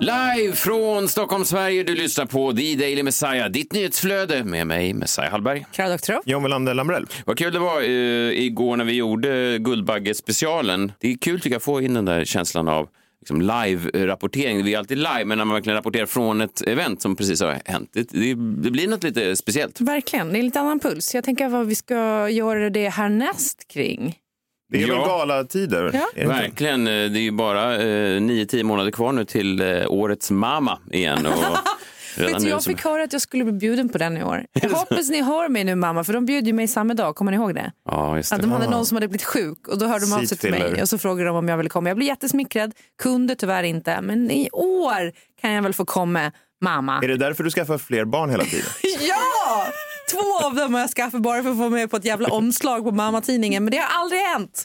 Live från Stockholm, Sverige. Du lyssnar på The Daily Messiah, ditt nyhetsflöde med mig, Messiah Hallberg. Klara Doktorow. John Melander Lambrell. Vad kul det var eh, igår när vi gjorde Guldbagge-specialen. Det är kul tycker jag att få in den där känslan av liksom, live-rapportering. Vi är alltid live, men när man verkligen rapporterar från ett event som precis har hänt, det, det, det blir något lite speciellt. Verkligen, det är lite annan puls. Jag tänker vad vi ska göra det härnäst kring. Det är Ja. väl galatider? Ja. Är det inte? Verkligen. eh, Det är ju bara eh, nio, tio månader kvar nu till eh, årets mamma igen. Och redan Vet du, jag fick höra att jag skulle bli bjuden på den i år. Jag hoppas ni hör mig nu mamma, för de bjöd ju mig samma dag. Kommer ni ihåg det? Ja, just Att det. de hade någon som hade blivit sjuk och då hörde de av sig till mig och så frågade de om jag ville komma. Jag blev jättesmickrad, kunde tyvärr inte, men i år kan jag väl få komma mamma. Är det därför du skaffar fler barn hela tiden? Ja! Två av dem har jag skaffat bara för att få med på ett jävla omslag på mammatidningen, men det har aldrig hänt.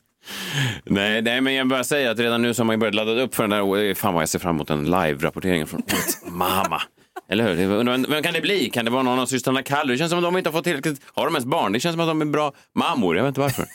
Nej, nej, men jag bara säga att redan nu så har man börjat ladda upp för den där. Fan vad jag ser fram emot den live-rapporteringen från mamma. Eller hur? Det- Vem, kan det bli? Kan det vara någon av systrarna Kallur? Det känns som att de inte har fått tillräckligt... Har de ens barn? Det känns som att de är bra mammor. Jag vet inte varför.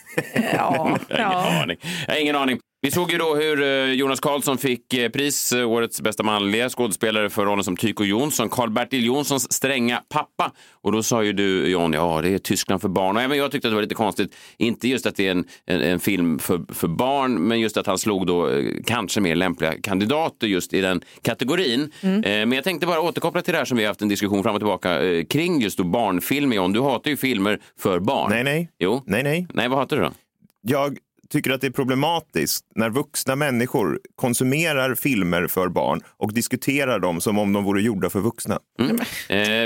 Ja, Jag har ingen ja. aning. Jag har ingen aning. Vi såg ju då hur eh, Jonas Karlsson fick eh, pris, eh, årets bästa manliga skådespelare för rollen som Tycho Jonsson, Karl-Bertil Jonssons stränga pappa. Och då sa ju du, John, ja det är Tyskland för barn. Och även jag tyckte att det var lite konstigt, inte just att det är en, en, en film för, för barn, men just att han slog då kanske mer lämpliga kandidater just i den kategorin. Eh, men jag tänkte bara återkoppla till det här som vi har haft en diskussion fram och tillbaka kring just då barnfilmer, John. Du hatar ju filmer för barn. Nej, nej. Jo. Nej, nej. Nej, vad hatar du då? Jag tycker att det är problematiskt när vuxna människor konsumerar filmer för barn och diskuterar dem som om de vore gjorda för vuxna. Eh,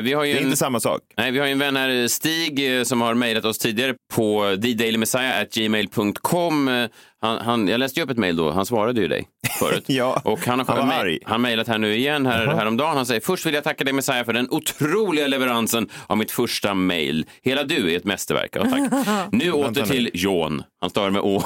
vi har ju Det är en... inte samma sak. Nej, vi har ju en vän här, Stig, eh, som har mejlat oss tidigare på thedailymessiah.gmail.com. Han, han, jag läste ju upp ett mejl då, han svarade ju dig förut. Ja, och han har han var mej- arg. Han mejlat här nu igen här, häromdagen. Han säger först vill jag tacka dig Messiah för den otroliga leveransen av mitt första mejl. Hela du är ett mästerverk. Ja, tack. nu åter till John. Han stavar med Å.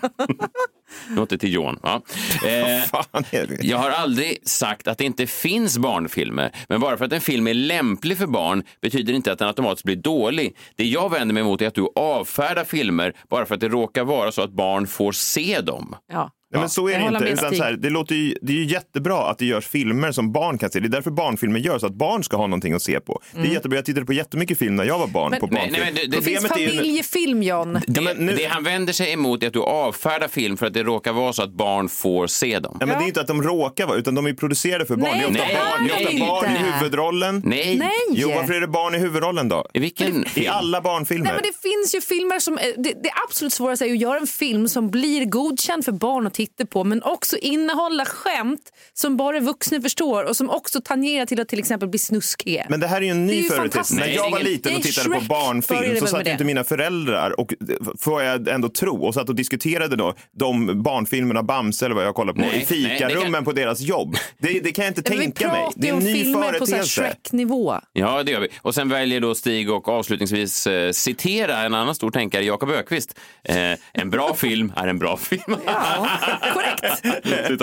åter till John. Ja. Eh, Fan är det? jag har aldrig sagt att det inte finns barnfilmer, men bara för att en film är lämplig för barn betyder inte att den automatiskt blir dålig. Det jag vänder mig emot är att du avfärdar filmer bara för att det råkar vara så att barn får se dem. Ja. Nej, men så är det inte. Utan så här, det, låter ju, det är ju jättebra att det görs filmer som barn kan se. Det är därför barnfilmer görs, så att barn ska ha någonting att se på. Det är jättebra. Jag tittade på jättemycket film när jag var barn Men- på Nej, barnfilm. nej, men det- det Det finns familjefilm, John. Det, men nu- det han vänder sig emot är att du avfärdar film för att det råkar vara så att barn får se dem. Ja, men Det är inte att de råkar vara, utan de är producerade för barn. Nej, det är ofta det barn, det är är ofta det barn i huvudrollen. Nej. Nej. Jo, varför är det barn i huvudrollen då? I vilken I alla barnfilmer. Nej, men det finns ju filmer som... Det, det absolut svåraste är att göra en film som blir godkänd för barn att titta på men också innehålla skämt som bara vuxna förstår och som också tangerar till att till exempel bli snuskiga. Men det här är ju en Det är ny företeelse. När jag det är var liten och Det är tittade på Shrek, började barnfilm så satt det. inte mina föräldrar och får jag ändå tro och satt och diskuterade då de barnfilmerna Bamse eller vad jag kollar på Nej, i fikarummen kan- på deras jobb. Det, det kan jag inte tänka mig. Det är en ny filmer på så här företeelse. Shrek-nivå. Ja, det gör vi. Och sen väljer då Stig och avslutningsvis eh, citera en annan stor tänkare, Jakob Ökvist. Eh, en bra film är en bra film. Ja, korrekt.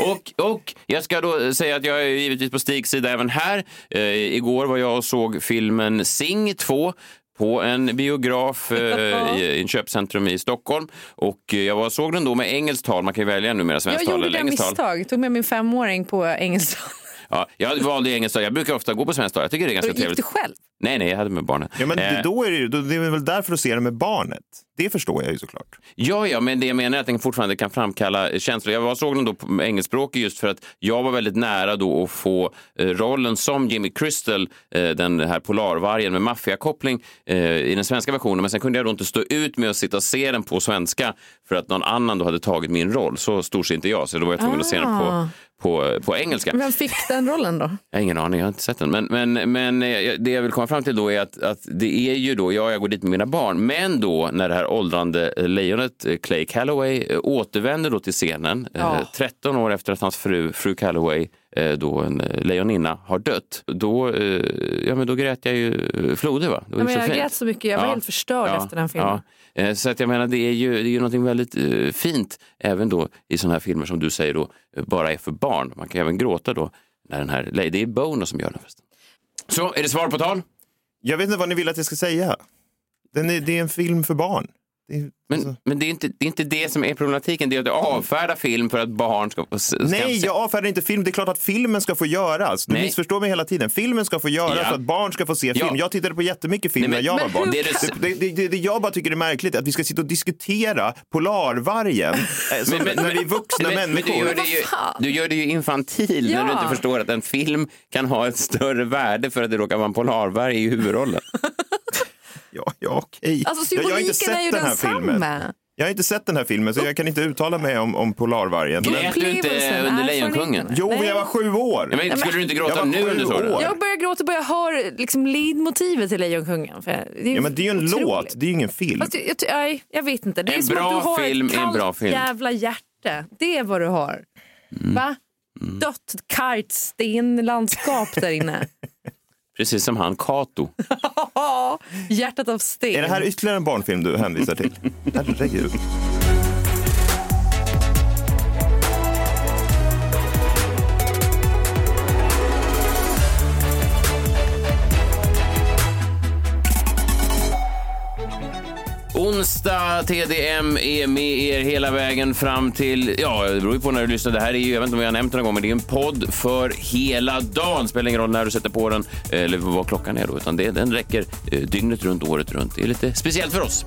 Och, och jag ska då säga att jag är givetvis på Stigs sida även här. Eh, igår var jag och såg filmen Sing 2 på en biograf eh, i i ett köpcentrum i Stockholm. Och eh, jag var, såg den då med engelskt tal. Man kan ju välja numera Jag svenskt tal gjorde eller det engelskt tal. misstag. Tog med min femåring på engelska. Ja, jag valde engelskt tal. Jag brukar ofta gå på svenskt tal. Jag tycker det är ganska Gick du trevligt. själv? Nej, nej, jag hade med barnen. Ja, men Eh, då är det, ju- då, det är väl därför att se det med barnet. Det förstår jag ju såklart. Ja, ja, men det jag menar är att den fortfarande kan framkalla känslor. Jag var- såg den då på engelskspråkig just för att jag var väldigt nära då att få eh, rollen som Jimmy Crystal, eh, den här polarvargen med maffiakoppling i den svenska versionen. Men sen kunde jag då inte stå ut med att sitta och se den på svenska för att någon annan då hade tagit min roll. Så stor ser inte jag, så då var jag tvungen att se den på, på, på engelska. Vem fick den rollen då? Jag har ingen aning, jag har inte sett den. Men, men, men eh, det jag vill komma fram till då är att, att det är ju då, ja, jag går dit med mina barn, men då när det här åldrande lejonet eh, Clay Calloway eh, återvänder då till scenen, eh, Ja. 13 år efter att hans fru, fru Calloway eh, då en lejoninna har dött, då, eh, ja, men då grät jag ju floder. Va? Det var Ja, men jag fint. grät så mycket, jag var Ja. helt förstörd efter den filmen. Eh, så att jag menar, det är ju, det är ju något väldigt eh, fint även då i sådana här filmer som du säger då eh, bara är för barn. Man kan även gråta då när den här, Lady Bono som gör den Först. Så, är det svar på tal? Jag vet inte vad ni vill att jag ska säga. Den är, det är en film för barn. Det är, Men, alltså- men det, är inte, det är inte det som är problematiken, det är att du avfärdar film för att barn ska få... Ska Nej, jag avfärdar inte film. Det är klart att filmen ska få göras. Du Nej. missförstår mig hela tiden. Filmen ska få göras Ja. för att barn ska få se film. Ja. Jag tittade på jättemycket film Nej, men- när jag men var barn. Det är det- Det, det, det, jag bara tycker är märkligt är att vi ska sitta och diskutera polarvargen eh, som, när vi är vuxna men, men människor. du, gör det ju, du gör det ju infantil när du Ja. inte förstår att en film kan ha ett större värde för att det råkar vara en polarvarg i huvudrollen. Ja, ja okej. Alltså jag, jag har inte symboliken är ju sett den här filmen. densamma. Jag har inte sett den här filmen så jag kan inte uttala mig om, om polarvargen. Men, Grät du inte under Lejonkungen? jo, Nej. jag var sju år. Ja, men, skulle du inte gråta nu sju under så? år. Jag börjar gråta bara jag hör liksom leadmotivet till Lejonkungen. för Det är, Ja, men det är ju en otroligt. låt, det är ju ingen film. Fast jag, jag, jag vet inte. Det är En som bra att du har film ett är en kallt bra film. jävla hjärta. Det är vad du har. Mm. Va? Dött kargt stenlandskap där inne. Precis som han Kato. Hjärtat av sten. Är det här ytterligare en barnfilm du hänvisar till? Herregud. Onsdag TDM är med er hela vägen fram till, ja det beror ju på när du lyssnar. Det här är ju, jag vet inte om jag har nämnt det någon gång, men det är en podd för hela dagen. Det spelar ingen roll när du sätter på den eh, eller vad klockan är då, utan det, den räcker eh, dygnet runt, året runt. Det är lite speciellt för oss.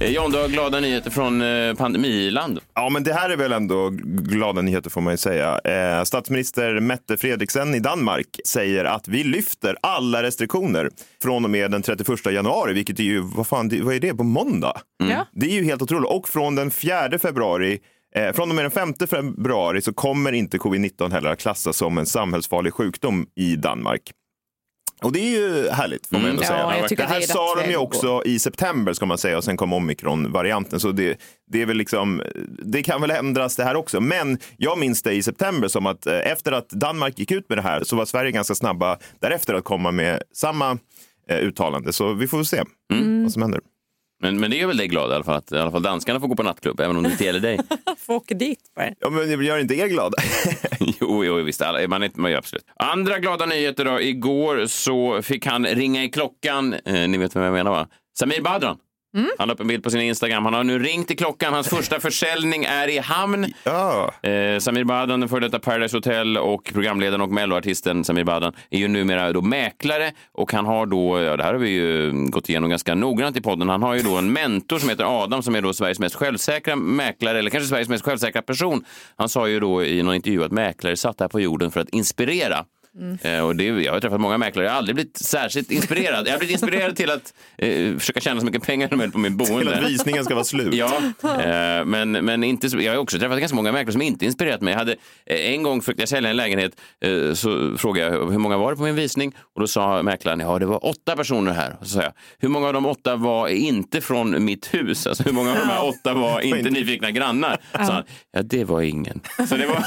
John, du har glada nyheter från eh, pandemiland. Ja, men det här är väl ändå glada nyheter får man ju säga. Eh, statsminister Mette Fredriksen i Danmark säger att vi lyfter alla restriktioner från och med den 31 januari, vilket är ju, vad fan, det- vad är det, på måndag? Ja. Det är ju helt otroligt. Och från den 4 februari Eh, från och med den 5 februari så kommer inte covid-19 heller att klassas som en samhällsfarlig sjukdom i Danmark. Och det är ju härligt får man ändå ja, säga. jag tycker det här det sa de ju också i september ska man säga och sen kom omikron-varianten. Så det, det är väl liksom, det kan väl ändras det här också. Men jag minns det i september som att eh, efter att Danmark gick ut med det här så var Sverige ganska snabba därefter att komma med samma eh, uttalande. Så vi får väl se vad som händer. Men, men det gör väl dig glad i alla fall, att i alla fall danskarna får gå på nattklubb, även om det inte gäller dig. Få åka dit bara. Ja, men det gör inte er glada? Jo, jo visst. Alla, man, är, man gör absolut. Andra glada nyheter då. Igår så fick han ringa i klockan. Eh, ni vet vem jag menar va? Samir Badran. Han la upp en bild på sin Instagram. Han har nu ringt i klockan. Hans första försäljning är i hamn. ja. Eh, Samir Badran, den före detta Paradise Hotel och programledaren och melloartisten Samir Badran är ju numera då mäklare och han har då, ja det här har vi ju gått igenom ganska noggrant i podden, han har ju då en mentor som heter Adam som är då Sveriges mest självsäkra mäklare, eller kanske Sveriges mest självsäkra person. Han sa ju då i någon intervju att mäklare satt här på jorden för att inspirera. Eh, och det, jag har träffat många mäklare, jag har aldrig blivit särskilt inspirerad. Jag har blivit inspirerad till att eh, försöka tjäna så mycket pengar som möjligt på min boende. Till att visningen ska vara slut. Ja, eh, men, men inte så, jag har också träffat ganska många mäklare som inte inspirerat mig. Jag hade, eh, en gång försökte jag sälja en lägenhet, eh, så frågade jag hur många var det på min visning och då sa mäklaren, ja det var åtta personer här. Och så sa jag, hur många av de åtta var inte från mitt hus? Alltså hur många av de här åtta var inte nyfikna grannar? Så han, ja det var ingen. Så det var,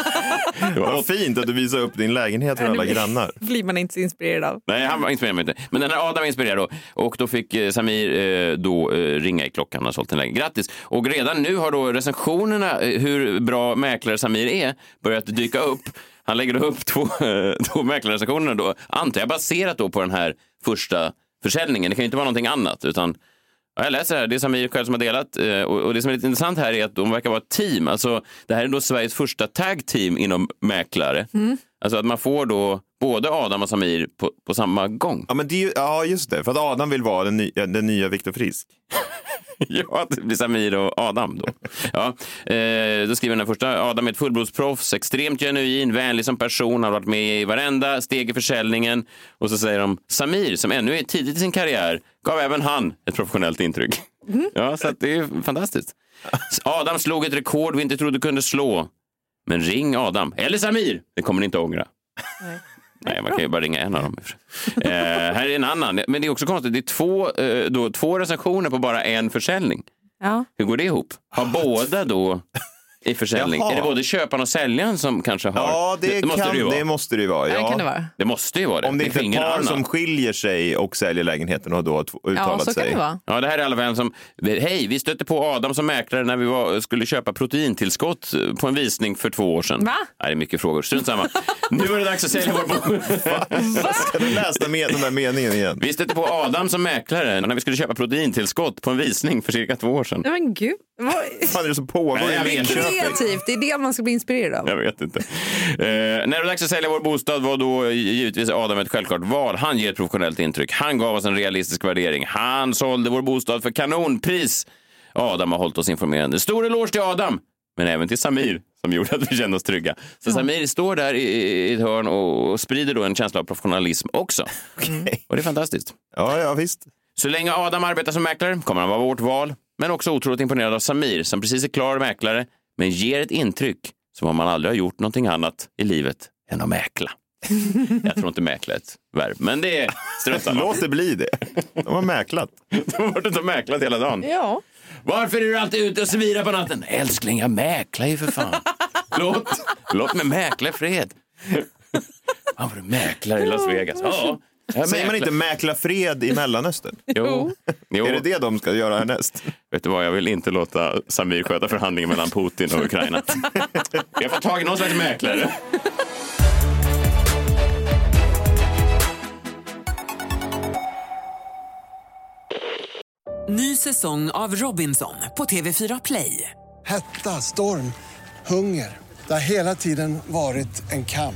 det var Vad fint att du visar upp din lägenhet för alla grannar. blir man inte så inspirerad av. Nej, han var inspirerad mig inte. Men den här Adam inspirerade då. Och då fick eh, Samir eh, då eh, ringa i klockan och sålt en lägenhet. Grattis! Och redan nu har då recensionerna, hur bra mäklare Samir är, börjat dyka upp. Han lägger upp två, två mäklarrecensioner då, antar jag baserat då på den här första försäljningen. Det kan ju inte vara någonting annat, utan Ja, jag läser här, det är Samir själv som har delat och, och det som är lite intressant här är att de verkar vara ett team. Alltså, det här är då Sveriges första tag team inom mäklare. Alltså att man får då både Adam och Samir på, på samma gång. Ja, men det är ju, ja, just det. För att Adam vill vara den, nya, den nya Viktor Frisk. Ja, att det blir Samir och Adam då. Ja, eh, då skriver den här första. Adam är ett fullblodsproffs, extremt genuin, vänlig som person, har varit med i varenda steg i försäljningen. Och så säger de Samir, som ännu är tidigt i sin karriär, gav även han ett professionellt intryck. Ja, så att det är fantastiskt. Adam slog ett rekord vi inte trodde kunde slå. Men ring Adam, eller Samir, det kommer ni inte ångra. Nej, man kan ju bara ringa en av dem. Eh, här är en annan. Men det är också konstigt. Det är två, eh, då, två recensioner på bara en försäljning. Ja. Hur går det ihop? Har båda då i försäljning. Jaha. Är det både köparen och säljaren som kanske har... Ja, det, måste kan, det ju vara. det måste det ju vara. Ja. Ja. kan det vara. Det måste ju vara det. Om det inte är finns ett ingen par annan. som skiljer sig och säljer lägenheten och då har tv- Ja, uttalat så sig. kan det vara. Ja, det här är alla som... Hej, vi stötte på Adam som mäklare när vi var, skulle köpa proteintillskott på en visning för två år sedan. Va? Nej, det är mycket frågor. Strunt samma. nu är det dags att sälja vår bostad. Ska du läsa med, den där meningen igen? Vi stötte på Adam som mäklare när vi skulle köpa proteintillskott på en visning för cirka två år sedan. Men gud. Vad... fan är det som pågår Nej, jag i vet? Kreativt, det är det man ska bli inspirerad av. Jag vet inte. Eh, när det var dags att sälja vår bostad var då givetvis Adam ett självklart val. Han ger ett professionellt intryck. Han gav oss en realistisk värdering. Han sålde vår bostad för kanonpris. Adam har hållit oss informerade. Stor eloge till Adam, men även till Samir som gjorde att vi kände oss trygga. Så Samir står där i, i ett hörn och, sprider då en känsla av professionalism också. Och det är fantastiskt. Ja, ja, visst. Så länge Adam arbetar som mäklare kommer han vara vårt val, men också otroligt imponerad av Samir som precis är klar mäklare, men ger ett intryck som om man aldrig har gjort någonting annat i livet än att mäkla. Jag tror inte mäkla är ett verb, men det är. Låt det bli det. De har mäklat. De har varit ute och mäklat hela dagen. Ja. Varför är du alltid ute och svirar på natten? Älskling, jag mäklar ju för fan. Låt, låt mig mäkla i fred. Han var mäklare i Las Vegas. Ja, Säger man inte mäkla fred i Mellanöstern? Jo. jo. Är det det de ska göra härnäst? Vet du vad, jag vill inte låta Samir sköta förhandlingen mellan Putin och Ukraina. Jag får tag i någon slags mäklare. Ny säsong av Robinson på TV4 Play. Hetta, storm, hunger. Det har hela tiden varit en kamp.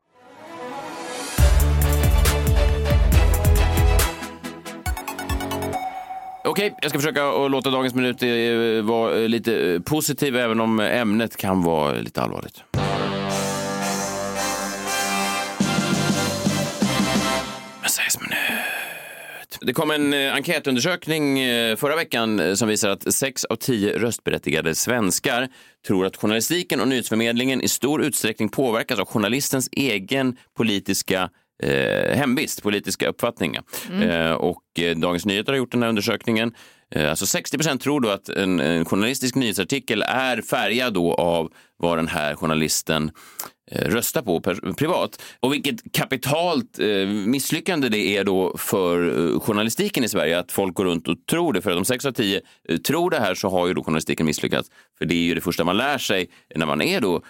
Okej, jag ska försöka att låta dagens minut eh, vara eh, lite eh, positiv även om ämnet kan vara lite allvarligt. Det kom en enkätundersökning förra veckan som visar att sex av tio röstberättigade svenskar tror att journalistiken och nyhetsförmedlingen i stor utsträckning påverkas av journalistens egen politiska eh, hemvist, politiska uppfattningar. Eh, och eh, Dagens Nyheter har gjort den här undersökningen. Eh, alltså 60 procent tror då att en, en journalistisk nyhetsartikel är färgad då av vad den här journalisten eh, rösta på privat. Och vilket kapitalt eh, misslyckande det är då för eh, journalistiken i Sverige att folk går runt och tror det. För att om sex av tio tror det här så har ju då journalistiken misslyckats. För det är ju det första man lär sig när man är då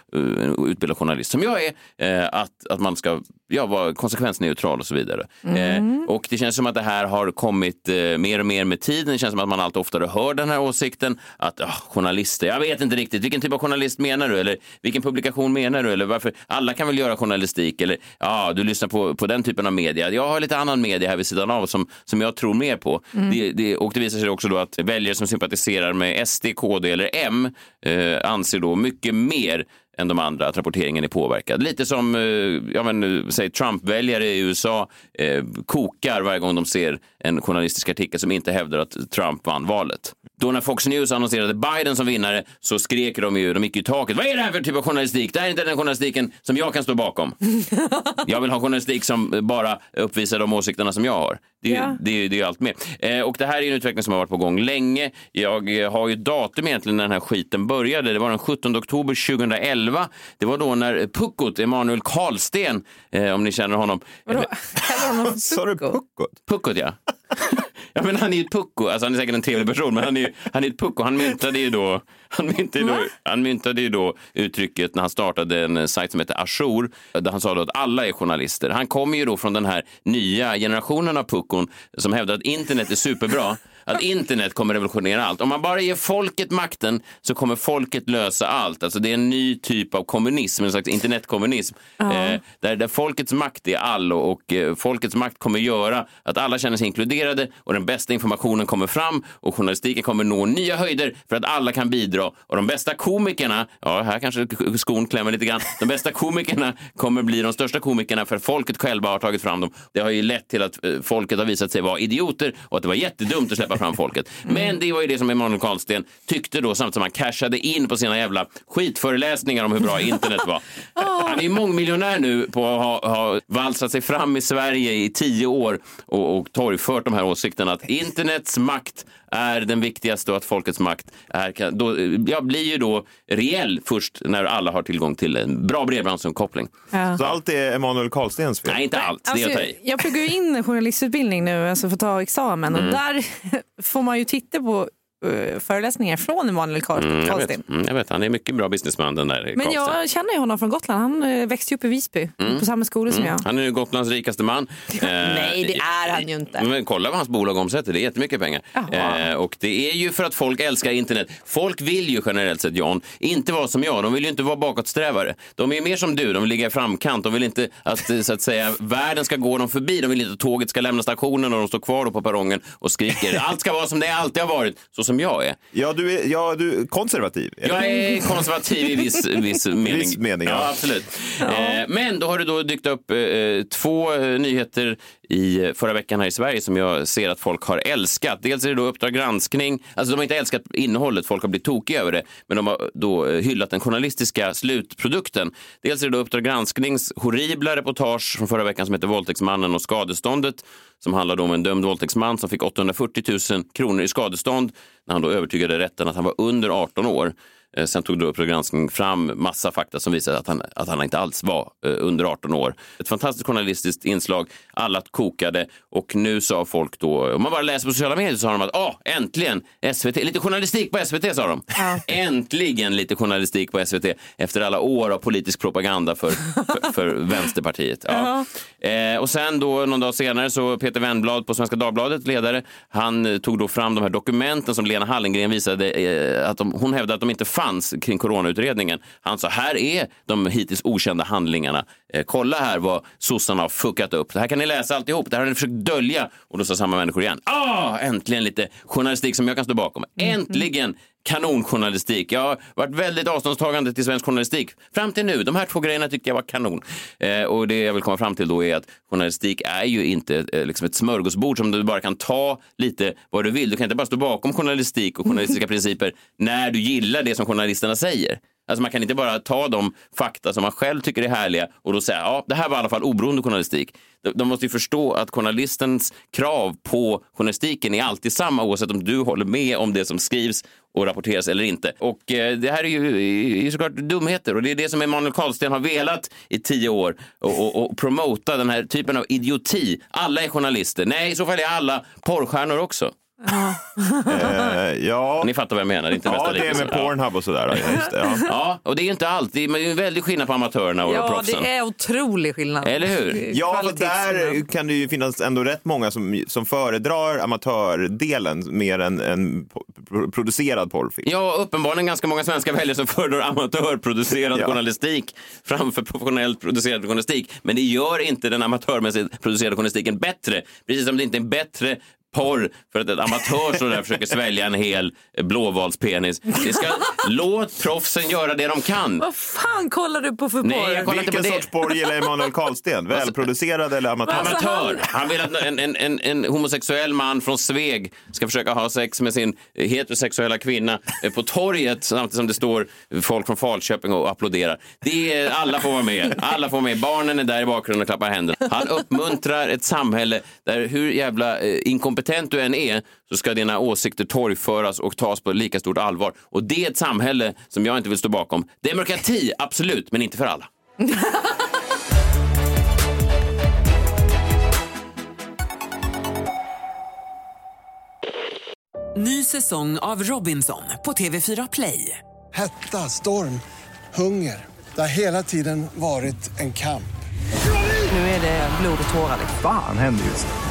utbildad journalist, som jag är, att, att man ska ja, vara konsekvensneutral och så vidare. Eh, och det känns som att det här har kommit mer och mer med tiden. Det känns som att man allt oftare hör den här åsikten att ah, journalister, jag vet inte riktigt, vilken typ av journalist menar du? Eller vilken publikation menar du? Eller varför? Alla kan väl göra journalistik? Eller ja, du lyssnar på, på den typen av media. Jag har lite annan media här vid sidan av som, som jag tror mer på. Det, det, och det visar sig också då att väljare som sympatiserar med SD, KD eller M eh, anser då mycket mer än de andra att rapporteringen är påverkad. Lite som eh, ja, men, eh, säg Trump-väljare i USA eh, kokar varje gång de ser en journalistisk artikel som inte hävdar att Trump vann valet. Då när Fox News annonserade Biden som vinnare så skrek de ju, de gick ju i taket. Vad är det här för typ av journalistik? Det här är inte den journalistiken som jag kan stå bakom. jag vill ha journalistik som bara uppvisar de åsikterna som jag har. Det är, Ja. det är, det är ju allt mer. Eh, och det här är en utveckling som har varit på gång länge. Jag eh, har ju datum egentligen när den här skiten började. Det var den 17 oktober 2011. Det var då när Puckot, Emanuel Karlsten, eh, om ni känner honom. Vadå? Kallar honom Sa du pucko? puckot? Puckot ja. ja men han är ju ett pucko, alltså han är säkert en trevlig person men han är ju han är ett pucko. Han myntade ju då, han myntade då, han myntade ju då uttrycket när han startade en sajt som heter Ajour där han sa då att alla är journalister. Han kommer ju då från den här nya generationen av puckon som hävdar att internet är superbra. Att internet kommer revolutionera allt. Om man bara ger folket makten så kommer folket lösa allt. Alltså det är en ny typ av kommunism, en slags internetkommunism. Eh, där, där folkets makt är allo och eh, folkets makt kommer göra att alla känner sig inkluderade och den bästa informationen kommer fram och journalistiken kommer nå nya höjder för att alla kan bidra. Och de bästa komikerna, ja här kanske skon klämmer lite grann, de bästa komikerna kommer bli de största komikerna för folket själva har tagit fram dem. Det har ju lett till att eh, folket har visat sig vara idioter och att det var jättedumt att släppa fram folket. Men det var ju det som Emanuel Karlsten tyckte då samtidigt som han cashade in på sina jävla skitföreläsningar om hur bra internet var. Han är mångmiljonär nu på att ha, ha valsat sig fram i Sverige i tio år och, och torgfört de här åsikterna att internets makt är den viktigaste och att folkets makt är, då, ja, blir ju då reell först när alla har tillgång till en bra bredbandsuppkoppling. Ja. Så allt är Emanuel Karlstens fel? Nej, inte allt. Det är Alltså, ta i. jag pluggar ju in journalistutbildning nu, alltså för att ta examen. Mm. Och där får man ju titta på eh, föreläsningar från Emanuel Karl- Mm, jag, Karlsten. vet. Mm, jag vet, han är mycket bra businessman den där Men Karlsten. jag känner ju honom från Gotland. Han eh, växte upp i Visby på samma skola som jag. Han är ju Gotlands rikaste man. Eh, Nej, det är han ju inte. Men kolla vad hans bolag omsätter, det är jättemycket pengar. Eh, och det är ju för att folk älskar internet. Folk vill ju generellt sett, Jan, inte vara som jag. De vill ju inte vara bakåtsträvare. De är ju mer som du, de vill ligga i framkant. De vill inte att, så att säga, världen ska gå dem förbi. De vill inte att tåget ska lämna stationen och de står kvar på perrongen och skriker. Allt ska vara som det alltid har varit, så som jag är. Ja, du är, ja, du är konservativ. är Jag det? är konservativ i viss, viss mening. Viss mening, ja. ja. absolut. Eh, men då har det då dykt upp eh, två eh, nyheter i förra veckan här i Sverige som jag ser att folk har älskat. Dels är det då Uppdrag granskning. Alltså de har inte älskat innehållet, folk har blivit tokiga över det. Men de har då eh, hyllat den journalistiska slutprodukten. Dels är det då Uppdrag gransknings horribla reportage från förra veckan som heter Våldtäktsmannen och skadeståndet. Som handlar om en dömd våldtäktsman som fick 840 000 kronor i skadestånd när han då övertygade rätten att han var under 18 år. Eh, Sen tog då Uppdrag granskning fram massa fakta som visade att han, att han inte alls var eh, under 18 år. Ett fantastiskt journalistiskt inslag. Alla kokade och nu sa folk då, om man bara läser på sociala medier så sa de att ah, äntligen SVT, lite journalistik på SVT sa de. Äntligen lite journalistik på SVT efter alla år av politisk propaganda för, för, för Vänsterpartiet. Ja. Eh, och sen då någon dag senare så Peter Wennblad på Svenska Dagbladet, ledare, han eh, tog då fram de här dokumenten som Lena Hallengren visade eh, att de, hon hävdade att de inte fanns kring coronautredningen. Han sa här är de hittills okända handlingarna. Eh, kolla här vad sossarna har fuckat upp. Det här kan ni läsa alltihop. Det här har ni försökt dölja. Och då sa samma människor igen. Ah, äntligen lite journalistik som jag kan stå bakom. Äntligen kanonjournalistik. Jag har varit väldigt avståndstagande till svensk journalistik fram till nu. De här två grejerna tyckte jag var kanon. Eh, och det jag vill komma fram till då är att journalistik är ju inte eh, liksom ett smörgåsbord som du bara kan ta lite vad du vill. Du kan inte bara stå bakom journalistik och journalistiska principer när du gillar det som journalisterna säger. Alltså man kan inte bara ta de fakta som man själv tycker är härliga och då säga ja, det här var i alla fall oberoende journalistik. De, måste ju förstå att journalistens krav på journalistiken är alltid samma oavsett om du håller med om det som skrivs och rapporteras eller inte. Och eh, det här är ju, är ju såklart dumheter och det är det som Emanuel Karlsten har velat i tio år och, och, och promota den här typen av idioti. Alla är journalister. Nej, i så fall är alla porrstjärnor också. Eh, ja. Ni fattar vad jag menar. Inte ja, det är med Pornhub och sådär. Ja, just det, ja. Ja, och det är ju inte allt. Det är men det är en väldig skillnad på amatörerna och Ja, proffsen. det är otrolig skillnad. Eller hur? Ja, för Kvalitetsskillnad. där kan det ju finnas ändå rätt många som, som föredrar amatördelen mer än, än po- producerad porrfilm. Ja, uppenbarligen ganska många svenska väljare som föredrar amatörproducerad Ja. journalistik framför professionellt producerad journalistik. Men det gör inte den amatörmässigt producerade journalistiken bättre. Precis som det inte är bättre porr för att en amatör står där och försöker svälja en hel blåvalspenis. Det ska, låt proffsen göra det de kan. Vad fan kollar du på för Nej, porr? jag kollar inte Vilken på det. sorts porr gillar Emanuel Karlsten? Välproducerad eller amatör? Amatör. Han vill att en, en, en, en homosexuell man från Sveg ska försöka ha sex med sin heterosexuella kvinna på torget samtidigt som det står folk från Falköping och applåderar. Det är, alla får vara med. Alla får vara med. Barnen är där i bakgrunden och klappar händerna. Han uppmuntrar ett samhälle där hur jävla eh, inkompetent du än är så ska dina åsikter torgföras och tas på lika stort allvar. Och det är ett samhälle som jag inte vill stå bakom. Demokrati, absolut, men inte för alla. Ny säsong av Robinson på TV4 Play. Hetta, storm, hunger. Det har hela tiden varit en kamp. Nu är det blod och tårar. Fan händer just det.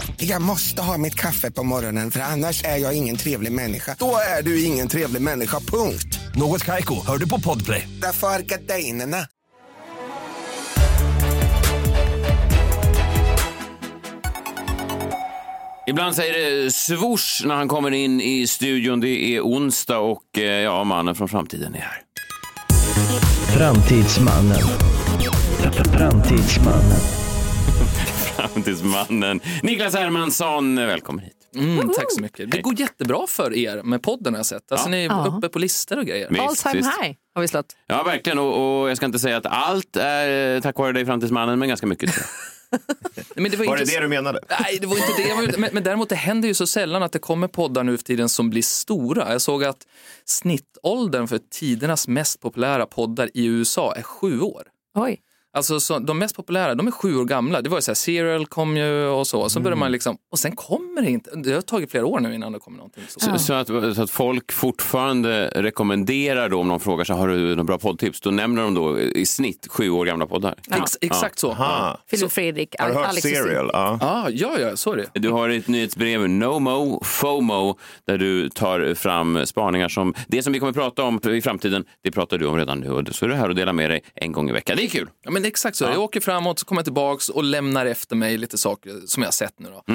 Jag måste ha mitt kaffe på morgonen för annars är jag ingen trevlig människa. Då är du ingen trevlig människa, punkt. Något Kaiko, hör du på Podplay. Därför är gardinerna. Ibland säger det svors när han kommer in i studion. Det är onsdag och eh, ja, mannen från framtiden är här. Framtidsmannen. Framtidsmannen. Framtidsmannen. Niklas Hermansson, välkommen hit. Mm, tack så mycket. Det går jättebra för er med podden har jag sett. Alltså, Ja. Ni är Ja. uppe på listor och grejer. Visst, All time visst. high har vi slått. Ja, verkligen. Och, och jag ska inte säga att allt är eh, tack vare dig, Framtidsmannen, men ganska mycket. tror jag. Men det Var det inte- det du menade? Nej, det var inte det. jag var ute- Men, men däremot det händer ju så sällan att det kommer poddar nu för tiden som blir stora. Jag såg att snittåldern för tidernas mest populära poddar i USA är sju år. Oj. Alltså så, de mest populära, de är sju år gamla. Det var ju så här, Serial kom ju och så. Så började Mm. man liksom, och sen kommer det inte. Det har tagit flera år nu innan det kommer någonting. Så. Så, så, att, så att folk fortfarande rekommenderar då om någon frågar så har du några bra poddtips, då nämner de då i snitt sju år gamla poddar. Ex, exakt så. Aha. Filip Fredrik, Har du hört Alex och. Serial? Ja. Ah, ja, ja, så är det. Du har ett nyhetsbrev, NoMo, FOMO, där du tar fram spaningar som det som vi kommer prata om i framtiden, det pratar du om redan nu och så är du här och delar med dig en gång i veckan. Det är kul. Ja, men exakt så. Jag åker framåt, så kommer jag tillbaks och lämnar efter mig lite saker som jag har sett nu. Då.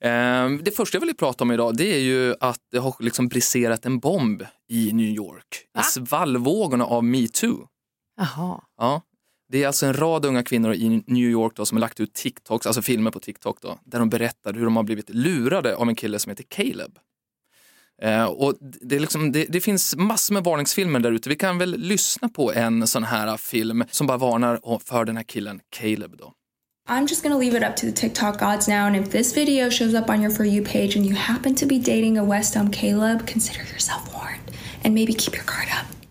Ehm, det första jag vill prata om idag det är ju att det har liksom briserat en bomb i New York. I svallvågorna av metoo. Jaha. Ja. Det är alltså en rad unga kvinnor i New York då, som har lagt ut TikToks, alltså filmer på TikTok då, där de berättar hur de har blivit lurade av en kille som heter Caleb. Eh, och det, liksom, det, det finns massor med varningsfilmer där ute. Vi kan väl lyssna på en sån här film som bara varnar för den här killen Caleb. Då. I'm just gonna leave it up to the TikTok gods now, and if this video shows up on your For You page and you happen to be dating a West Elm Caleb, consider yourself warned and maybe keep your guard up.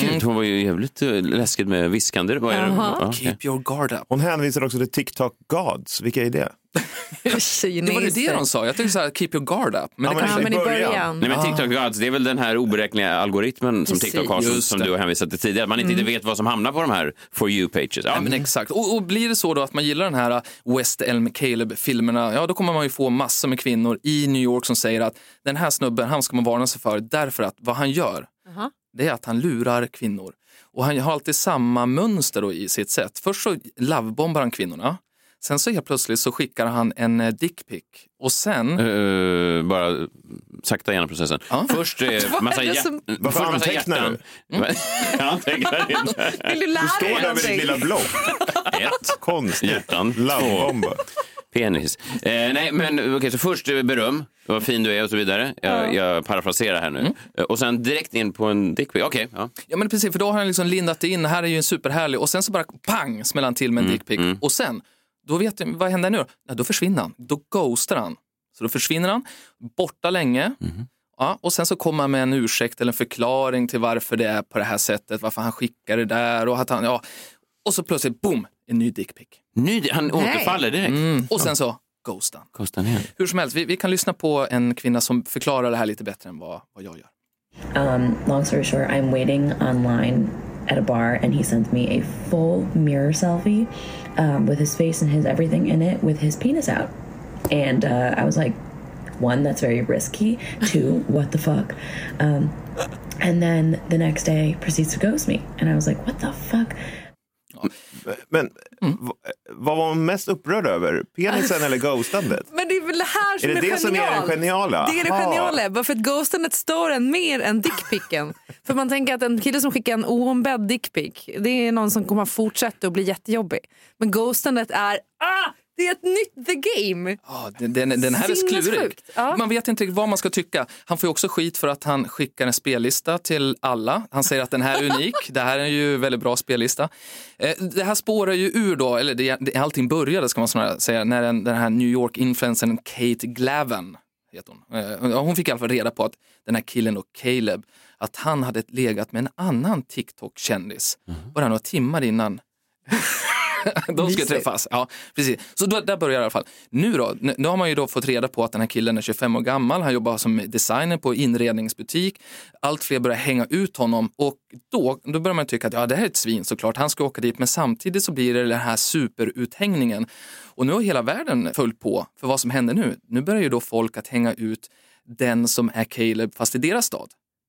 Gud, hon var ju jävligt eh, läskigt med viskande. Vad är det? Jaha. Ja, okej. Keep your guard up. Hon hänvisar också till TikTok Gods. Vilka är det? Det var det, det de sa. Jag tänkte så här, keep your guard up. Men Ja, det men kanske... Ja, men i början. Nej, men TikTok Gods, det är väl den här oberäkneliga algoritmen som Precis. TikTok har som, Just som det. du har hänvisat till tidigare. Att man inte, inte vet vad som hamnar på de här For You-pages. Ja, Ja, men exakt. Och, och blir det så då att man gillar den här West Elm Caleb-filmerna, ja då kommer man ju få massor med kvinnor i New York som säger att den här snubben, han ska man varna sig för därför att vad han gör. Det är att han lurar kvinnor. Och han har alltid samma mönster då i sitt sätt. Först så lovebombar han kvinnorna. Sen så helt plötsligt så skickar han en eh, dickpic. Och sen... Eh, bara sakta igenom processen. Först eh, massa, är det hjär- som- först Varför massa antecknar hjärtan. Jag antecknar inte. Vill du lära Du står dig där med ditt någonting? lilla block. Ett. Konstigt. Hjärtan. Två. Lovebomba. Penis. Eh, nej, men okej, så först beröm, vad fin du är och så vidare. Jag, jag parafraserar här nu. Eh, Och sen direkt in på en dickpic. Okej, ja. Ja men precis, för då har han liksom lindat det in, här är ju en superhärlig och sen så bara pang smäller han till med en dickpic. Och sen, då vet du, vad händer nu? Ja, då försvinner han, då ghostar han. Så då försvinner han, borta länge. Ja, och sen så kommer han med en ursäkt eller en förklaring till varför det är på det här sättet, varför han skickar det där och att han, ja. Och så plötsligt, boom, en ny dickpic. Ny, han återfaller direkt. Mm. Och sen så, ghostar han. Kostar ner. Hur som helst, vi, vi kan lyssna på en kvinna som förklarar det här lite bättre än vad, vad jag gör. Um, long story short, I'm waiting online at a bar, and he sent me a full mirror selfie um, with his face and his everything in it, with his penis out. And uh, I was like, one, that's very risky. Two, what the fuck? Um, and then the next day proceeds to ghost me, and I was like, what the fuck? Men v- vad var hon mest upprörd över? Penisen eller ghostandet? Men det är väl det här som Är är, det det som är det geniala? Det är det Aha. geniala. Bara för att ghostandet står en mer än dickpicken. för man tänker att en kille som skickar en oombedd dickpic, det är någon som kommer fortsätta och bli jättejobbig. Men ghostandet är, ah, det är ett nytt the game. Ja, den, den, den här är klurig. Ja. Man vet inte vad man ska tycka. Han får ju också skit för att han skickar en spellista till alla. Han säger att den här är unik. det här är ju en väldigt bra spellista. Eh, Det här spårar ju ur då, eller det, det, allting började ska man säga, när den, den här New York-influencern Kate Glavin heter hon. Eh, Hon fick i alla fall reda på att den här killen och Caleb, att han hade legat med en annan TikTok-kändis bara några timmar innan de skulle Mysigt. träffas. Ja, precis. Så då, där börjar det i alla fall. Nu då, nu har man ju då fått reda på att den här killen är 25 år gammal. Han jobbar som designer på inredningsbutik. Allt fler börjar hänga ut honom och då, då börjar man tycka att ja, det här är ett svin såklart. Han ska åka dit, men samtidigt så blir det den här superuthängningen. Och nu har hela världen följt på för vad som händer nu. Nu börjar ju då folk att hänga ut den som är Caleb fast i deras stad.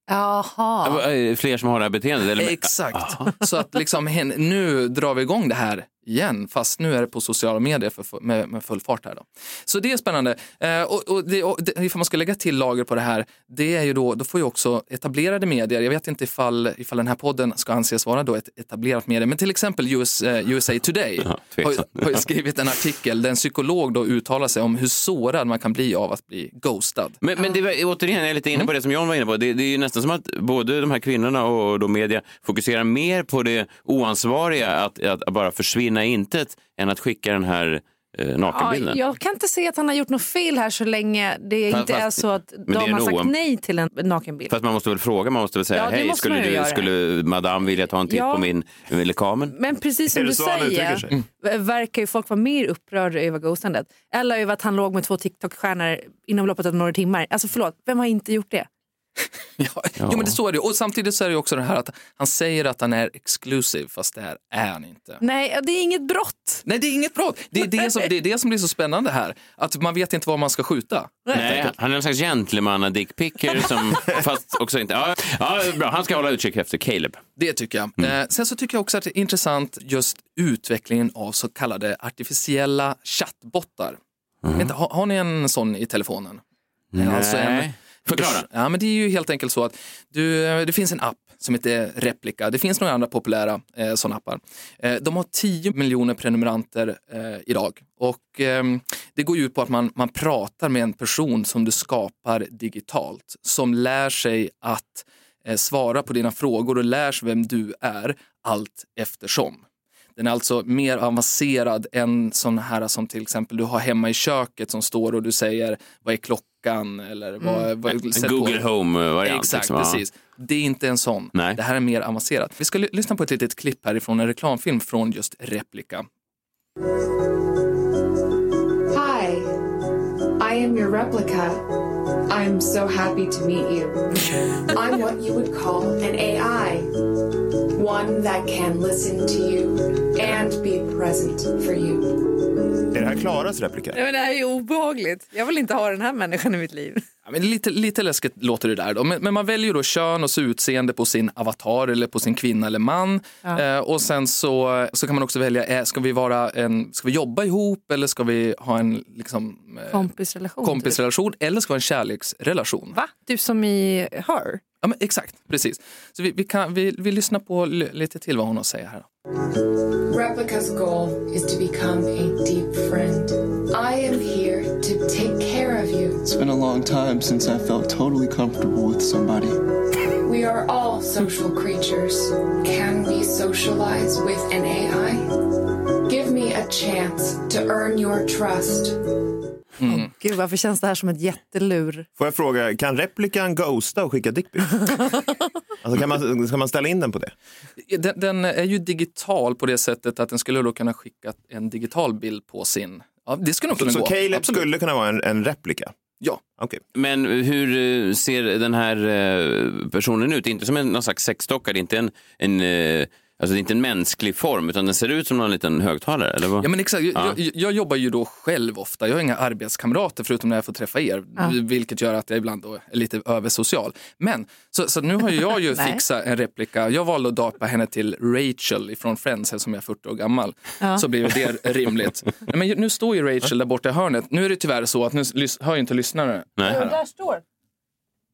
Jaha. Eh, Fler som har det här beteendet? Eller? Exakt. Så att liksom, nu drar vi igång det här igen, fast nu är det på sociala medier för, med, med full fart. Här då. Så det är spännande. Eh, och, och, det, och det, ifall man ska lägga till lager på det här, det är ju då, då får ju också etablerade medier, jag vet inte ifall, ifall den här podden ska anses vara då ett etablerat medie, men till exempel US, eh, USA Today har, tveksamt. har ju skrivit en artikel där en psykolog då uttalar sig om hur sårad man kan bli av att bli ghostad. Men, men det var, återigen, jag är lite inne på det som John var inne på. Det, det är ju nästan som att både de här kvinnorna och då media fokuserar mer på det oansvariga, att, att bara försvinna i intet, än att skicka den här eh, Ja, nakenbilden. jag kan inte se att han har gjort något fel här så länge det Fast- inte är fast- så att de är har sagt en- nej till en nakenbild. Fast man måste väl fråga, man måste väl säga Ja, hej, skulle, du, göra. skulle madame vilja ta en titt Ja. på min eller kamen? Men precis som Är du säger sig? verkar ju folk vara mer upprörda över ghostandet. Eller över att han låg med två TikTok-stjärnor inom loppet av några timmar. Alltså förlåt, vem har inte gjort det? Jo, men det så är det. Och samtidigt så är det också det här att han säger att han är exclusive, fast det här är han inte. Nej, det är inget brott. Nej, det är inget brott. Det är det som, det är det som blir så spännande här. Att man vet inte var man ska skjuta. Nej, han är en slags gentlemanna-dickpicker som, fast också inte. Ja, ja, bra, han ska hålla utkik efter Caleb. Det tycker jag. Eh, sen så tycker jag också att det är intressant just utvecklingen av så kallade artificiella chattbottar. Inte, har, har ni en sån i telefonen? Alltså Nej. Förklara. Ja, men det är ju helt enkelt så att du, eh, det finns en app som heter Replika. Det finns några andra populära eh, sådana appar. Eh, de har 10 miljoner prenumeranter eh, idag. Och eh, det går ju ut på att man, man pratar med en person som du skapar digitalt. Som lär sig att eh, svara på dina frågor och lär sig vem du är allt eftersom. Den är alltså mer avancerad än sån här som till exempel du har hemma i köket som står och du säger vad är klockan eller vad, Mm. vad En sätt Google Home-variant, Exakt, liksom, ja. precis. Det är inte en sån. Det här är mer avancerat. Vi ska ly- lyssna på ett litet klipp härifrån en reklamfilm från just Replika. Hi, I am your replica. I'm so happy to meet you. I'm what you would call an AI. One that can listen to you and be present for you. Är det här Klaras replika? Nej, men det här är ju obehagligt. Jag vill inte ha den här människan i mitt liv. Ja, men lite, lite läskigt låter det där. Då. Men, men man väljer då kön och så utseende på sin avatar eller på sin kvinna eller man. Ja. Eh, och sen så, så kan man också välja, eh, ska vi, vara en, ska vi jobba ihop eller ska vi ha en liksom, eh, Kompisrelation. kompisrelation eller ska vi ha en kärleksrelation? Va? Du som i Her? Ja, men exakt, precis. Så vi, vi, kan, vi, vi lyssnar på lite till vad hon har att säga här. Replica's goal is to become a deep friend. I am here to take care of you. It's been a long time since I felt totally comfortable with somebody. We are all social creatures. Can we socialize with an AI? Give me a chance to earn your trust. Mm. Gud, varför känns det här som ett jättelur? Får jag fråga, kan replikan ghosta och skicka dickpics? alltså kan man, ska man ställa in den på det? Den, den är ju digital på det sättet att den skulle då kunna skicka en digital bild på sin... Ja, det skulle nog kunna Så gå. Caleb Absolut. skulle kunna vara en, en replika? Ja. Okay. Men hur eh, ser den här eh, personen ut? Inte som en någon slags sexdocka, det är inte en, en, eh, alltså det är inte en mänsklig form, utan den ser ut som någon liten högtalare, eller vad? Ja, men exakt. Ja. Jag, jag jobbar ju då själv ofta. Jag har inga arbetskamrater förutom när jag får träffa er, Ja. vilket gör att jag ibland då är lite översocial. Men så, så nu har ju jag ju fixat en replika. Jag valde att döpa henne till Rachel från Friends eftersom jag är 40 år gammal. Ja. Så blir det rimligt. Nej, Men nu står ju Rachel där borta i hörnet. Nu är det tyvärr så att nu hör ju inte lyssnare. Nej. Här. där står.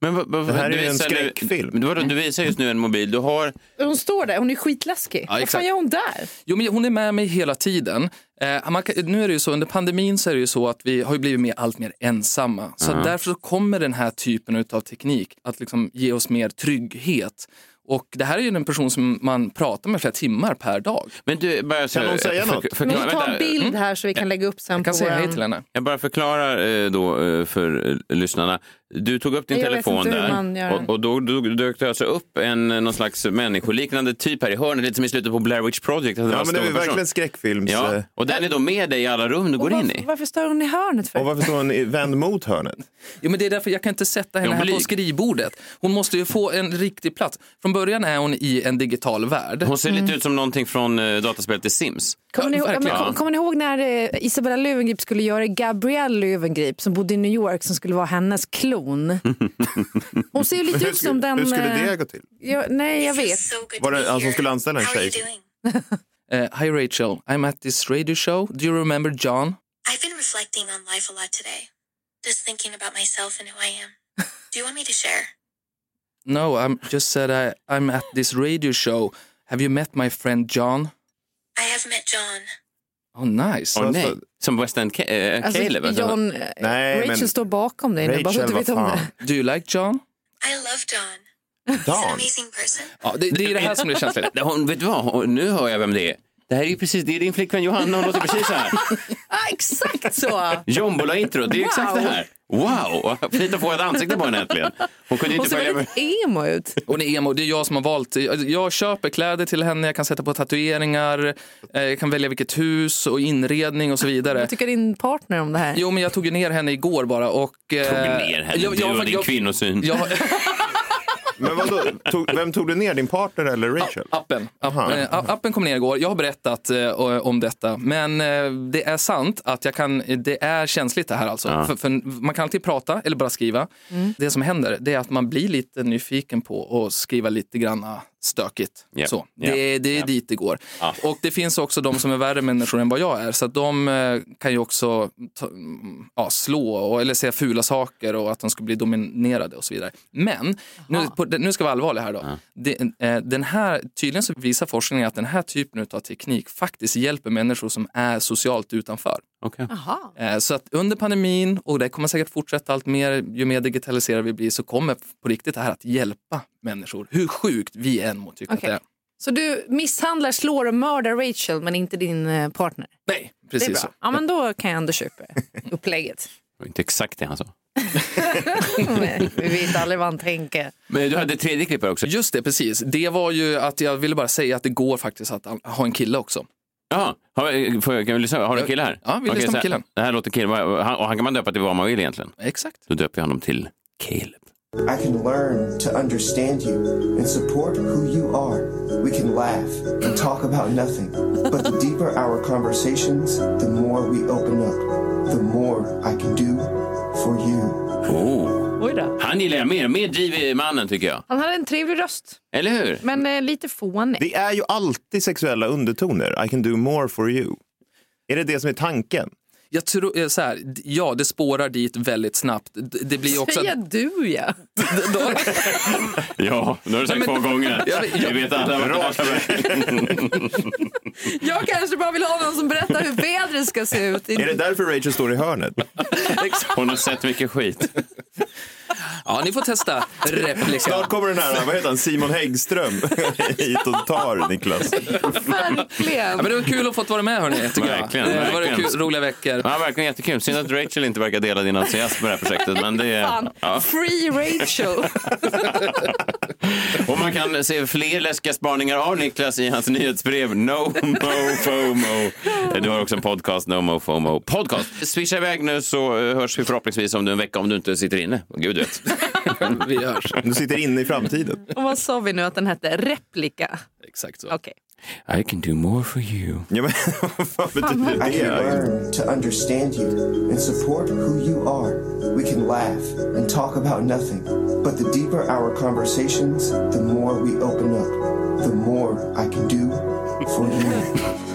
Men vad, vad, Det här är ju en nu- skräckfilm. Men vadå, du visar just nu en mobil, du har... Hon står där, hon är skitläskig. Ja, Vad fan gör hon där? Jo, men hon är med mig hela tiden. Eh, man kan, nu är det ju så, under pandemin så är det ju så att vi har ju blivit mer, allt mer ensamma. Så Ja. därför så kommer den här typen av teknik att liksom ge oss mer trygghet. Och det här är ju en person som man pratar med flera timmar per dag. Men du, bara så, Kan hon säga för- något? Vi tar vänta. en bild här så vi kan lägga upp sen Jag kan på säga hej till henne. Jag bara förklarar eh, då eh, för eh, lyssnarna. Du tog upp din Jag telefon där och, och då, då dök det alltså upp en någon slags människoliknande typ här i hörnet, lite som i slutet på Blair Witch Project. var Ja, en men det är person. verkligen skräckfilms... Ja, eh, och den är då med dig i alla rum du går Och in varför, i. varför står hon i hörnet för? Och varför står hon i- vänd mot hörnet? Jo, men det är därför jag kan inte sätta henne här på skrivbordet. Hon måste ju få en riktig plats. Från början är hon i en digital värld. Hon ser lite ut som någonting från eh, dataspelet The Sims. Kommer ni, ihåg, ja, men, kom, kommer ni ihåg när eh, Isabella Löwengrip skulle göra Gabrielle Löwengrip som bodde i New York som skulle vara hennes klon? Hon ser ju lite ut som den... hur skulle eh, det gå till? Ja, nej, jag vet. Var det han som skulle anställa en tjej? Eh, Hi Rachel, I'm at this radio show. Do you remember John? I've been reflecting on life a lot today. Just thinking about myself and who I am. Do you want me to share? No, I'm just said I, I'm at this radio show. Have you met my friend John? I have met John. Oh, nice. Åh nej, som West End Ca- eh, Alltså, Caleb. alltså. John, eh, Nej, Rachel men- står bakom dig nu, bara så att du vet om det. Do you like John? I love John. He's an Dan? amazing person. Ja, det, det är det här som är känsligt. Det- Hon, vet du vad, nu hör jag vem det är. Det här är ju precis, det är din flickvän Johanna, hon låter precis så här. Ah, exakt så! Jombola-intro, det är exakt Wow. det här. Wow, fint att få ett ansikte på henne äntligen. Hon kunde inte följa med. emo ut. Hon är emo, det är jag som har valt. Jag, köper kläder till henne, jag kan sätta på tatueringar, eh, jag kan välja vilket hus och inredning och så vidare. Vad tycker din partner om det här? Jo, men jag tog ner henne igår bara och... eh, Tog ner henne, jag- du jag- och din jag- kvinnosyn. jag- Men vadå, tog, vem tog du ner? Din partner eller Rachel? Appen. App, Aha. eh, appen kom ner igår. Jag har berättat eh, om detta. Men eh, det är sant att jag kan, det är känsligt det här alltså. Ja. För, för man kan alltid prata eller bara skriva. Mm. Det som händer det är att man blir lite nyfiken på att skriva lite granna stökigt. Ja. Så. Ja. Det, det är Ja. dit det går. Ja. Och det finns också de som är värre människor än vad jag är. Så att de eh, kan ju också ta, mm, ja, slå och, eller säga fula saker och att de ska bli dominerade och så vidare. Men nu, på, nu ska vi vara allvarliga här då. Det, eh, den här, tydligen så visar forskningen att den här typen av teknik faktiskt hjälper människor som är socialt utanför. Jaha. Eh, Så att under pandemin, och det kommer säkert fortsätta allt mer, ju mer digitaliserade vi blir, så kommer på riktigt det här att hjälpa människor. Hur sjukt vi än må tycka att Okej. det är. Så du misshandlar, slår och mördar Rachel men inte din eh, partner? Nej, Det är precis bra. så. Ja, men då kan jag ändå köpa upplägget. Det var inte exakt det han sa. Men Vi vet aldrig vad han tänker. Men du hade tredje klipp här också. Just det, precis. Det var ju att jag ville bara säga att det går faktiskt att ha en kille också. Ja, har, får jag, kan vi lyssna? Har du en kille här? Ja, vi lyssnar på så här- killen. Det här låter killen. Han- Och han kan man döpa till vad man vill egentligen. Exakt. Då döper jag honom till Caleb. I can learn to understand you and support who you are. We can laugh and talk about nothing. But the deeper our conversations, the more we open up, the more I can do for you. Oh. Oj då. Han gillar jag mer. Mer driv i mannen tycker jag. Han hade en trevlig röst, Eller hur? men eh, lite fånig. Det är ju alltid sexuella undertoner. I can do more for you. Är det det som är tanken? Jag tror, eh, så här, ja, det spårar dit väldigt snabbt. Det blir också... Säga du ja. Ja, nu har du sagt Nej, men- två gånger. Jag vet- Vi vet alla vad det här ska Jag kanske bara vill ha någon som berättar hur vädret ska se ut. Är det därför Rachel står i hörnet? Hon har sett mycket skit. Ja, ni får testa replika. Snart kommer den här, vad heter han, Simon Häggström hit och tar Niklas. Verkligen. Ja, men det var kul att få vara med hörni, tycker Verkligen, jag. Det var verkligen. kul, roliga veckor. Ja, verkligen jättekul. Synd att Rachel inte verkar dela din entusiasm med det här projektet. Men det är, Fan. ja. Free Rachel. Och man kan se fler läskiga spaningar av Niklas i hans nyhetsbrev No Mo FOMO. Du har också en podcast, No Mo FOMO Podcast. Swisha iväg nu så eh, hörs vi förhoppningsvis om du en vecka om du inte sitter inne. Gud vet. Vi hörs. Du sitter inne i framtiden. Och vad sa vi nu att den hette? Replika? Exakt så. Okej. I can do more for you. Ja, men vad betyder I can det? learn to understand you and support who you are. We can laugh and talk about nothing. But the deeper our conversations, the more we open up, the more I can do for you.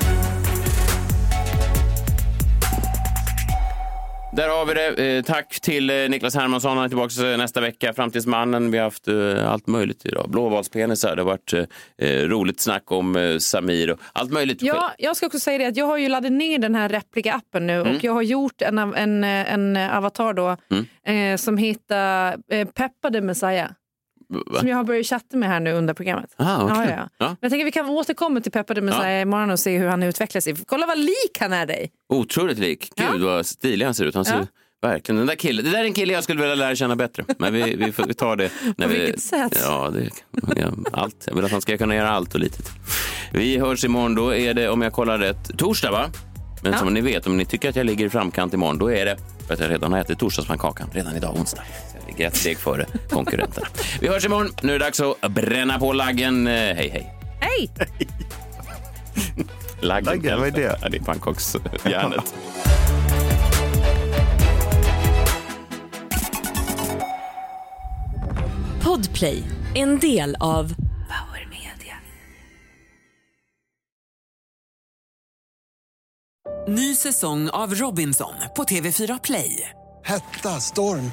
Där har vi det. Eh, Tack till eh, Niklas Hermansson. Han är tillbaka eh, nästa vecka. Framtidsmannen. Vi har haft allt möjligt idag. Blåvalspenisar. Det har varit roligt snack om Samir och allt möjligt. Ja, jag ska också säga det att jag har ju laddat ner den här replika-appen nu Mm. och jag har gjort en, en, en avatar då Mm. eh, som heter eh, Peppade Messiah. Som jag har börjat chatta med här nu under programmet. Ah, okej. ja, ja. Ja. Men jag tänker vi kan återkomma till Peppade med Ja. ja. imorgon och se hur han utvecklar sig. Kolla vad lik han är dig. Otroligt lik. Gud vad stilig han ser ut. Han ser Ja. Verkligen. Den där killen, det där är en kille jag skulle vilja lära känna bättre. Men vi, vi, vi tar det. När På vi, vilket sätt? Ja, det, ja, allt. Jag vill att han ska kunna göra allt och lite till. Vi hörs imorgon. Då är det, om jag kollar rätt, torsdag va? Men Ja. som ni vet, om ni tycker att jag ligger i framkant imorgon, då är det för att jag redan har ätit torsdagspannkakan redan idag onsdag. Ligger ett steg före konkurrenterna. Vi hörs imorgon. Nu är det dags att bränna på laggen. Eh, Hej, hej. Hej! Laggen, Laggen, vad är det? Ja, det är pannkaksjärnet. Podplay, en del av Ny säsong av Robinson på TV4 Play. Hetta, storm,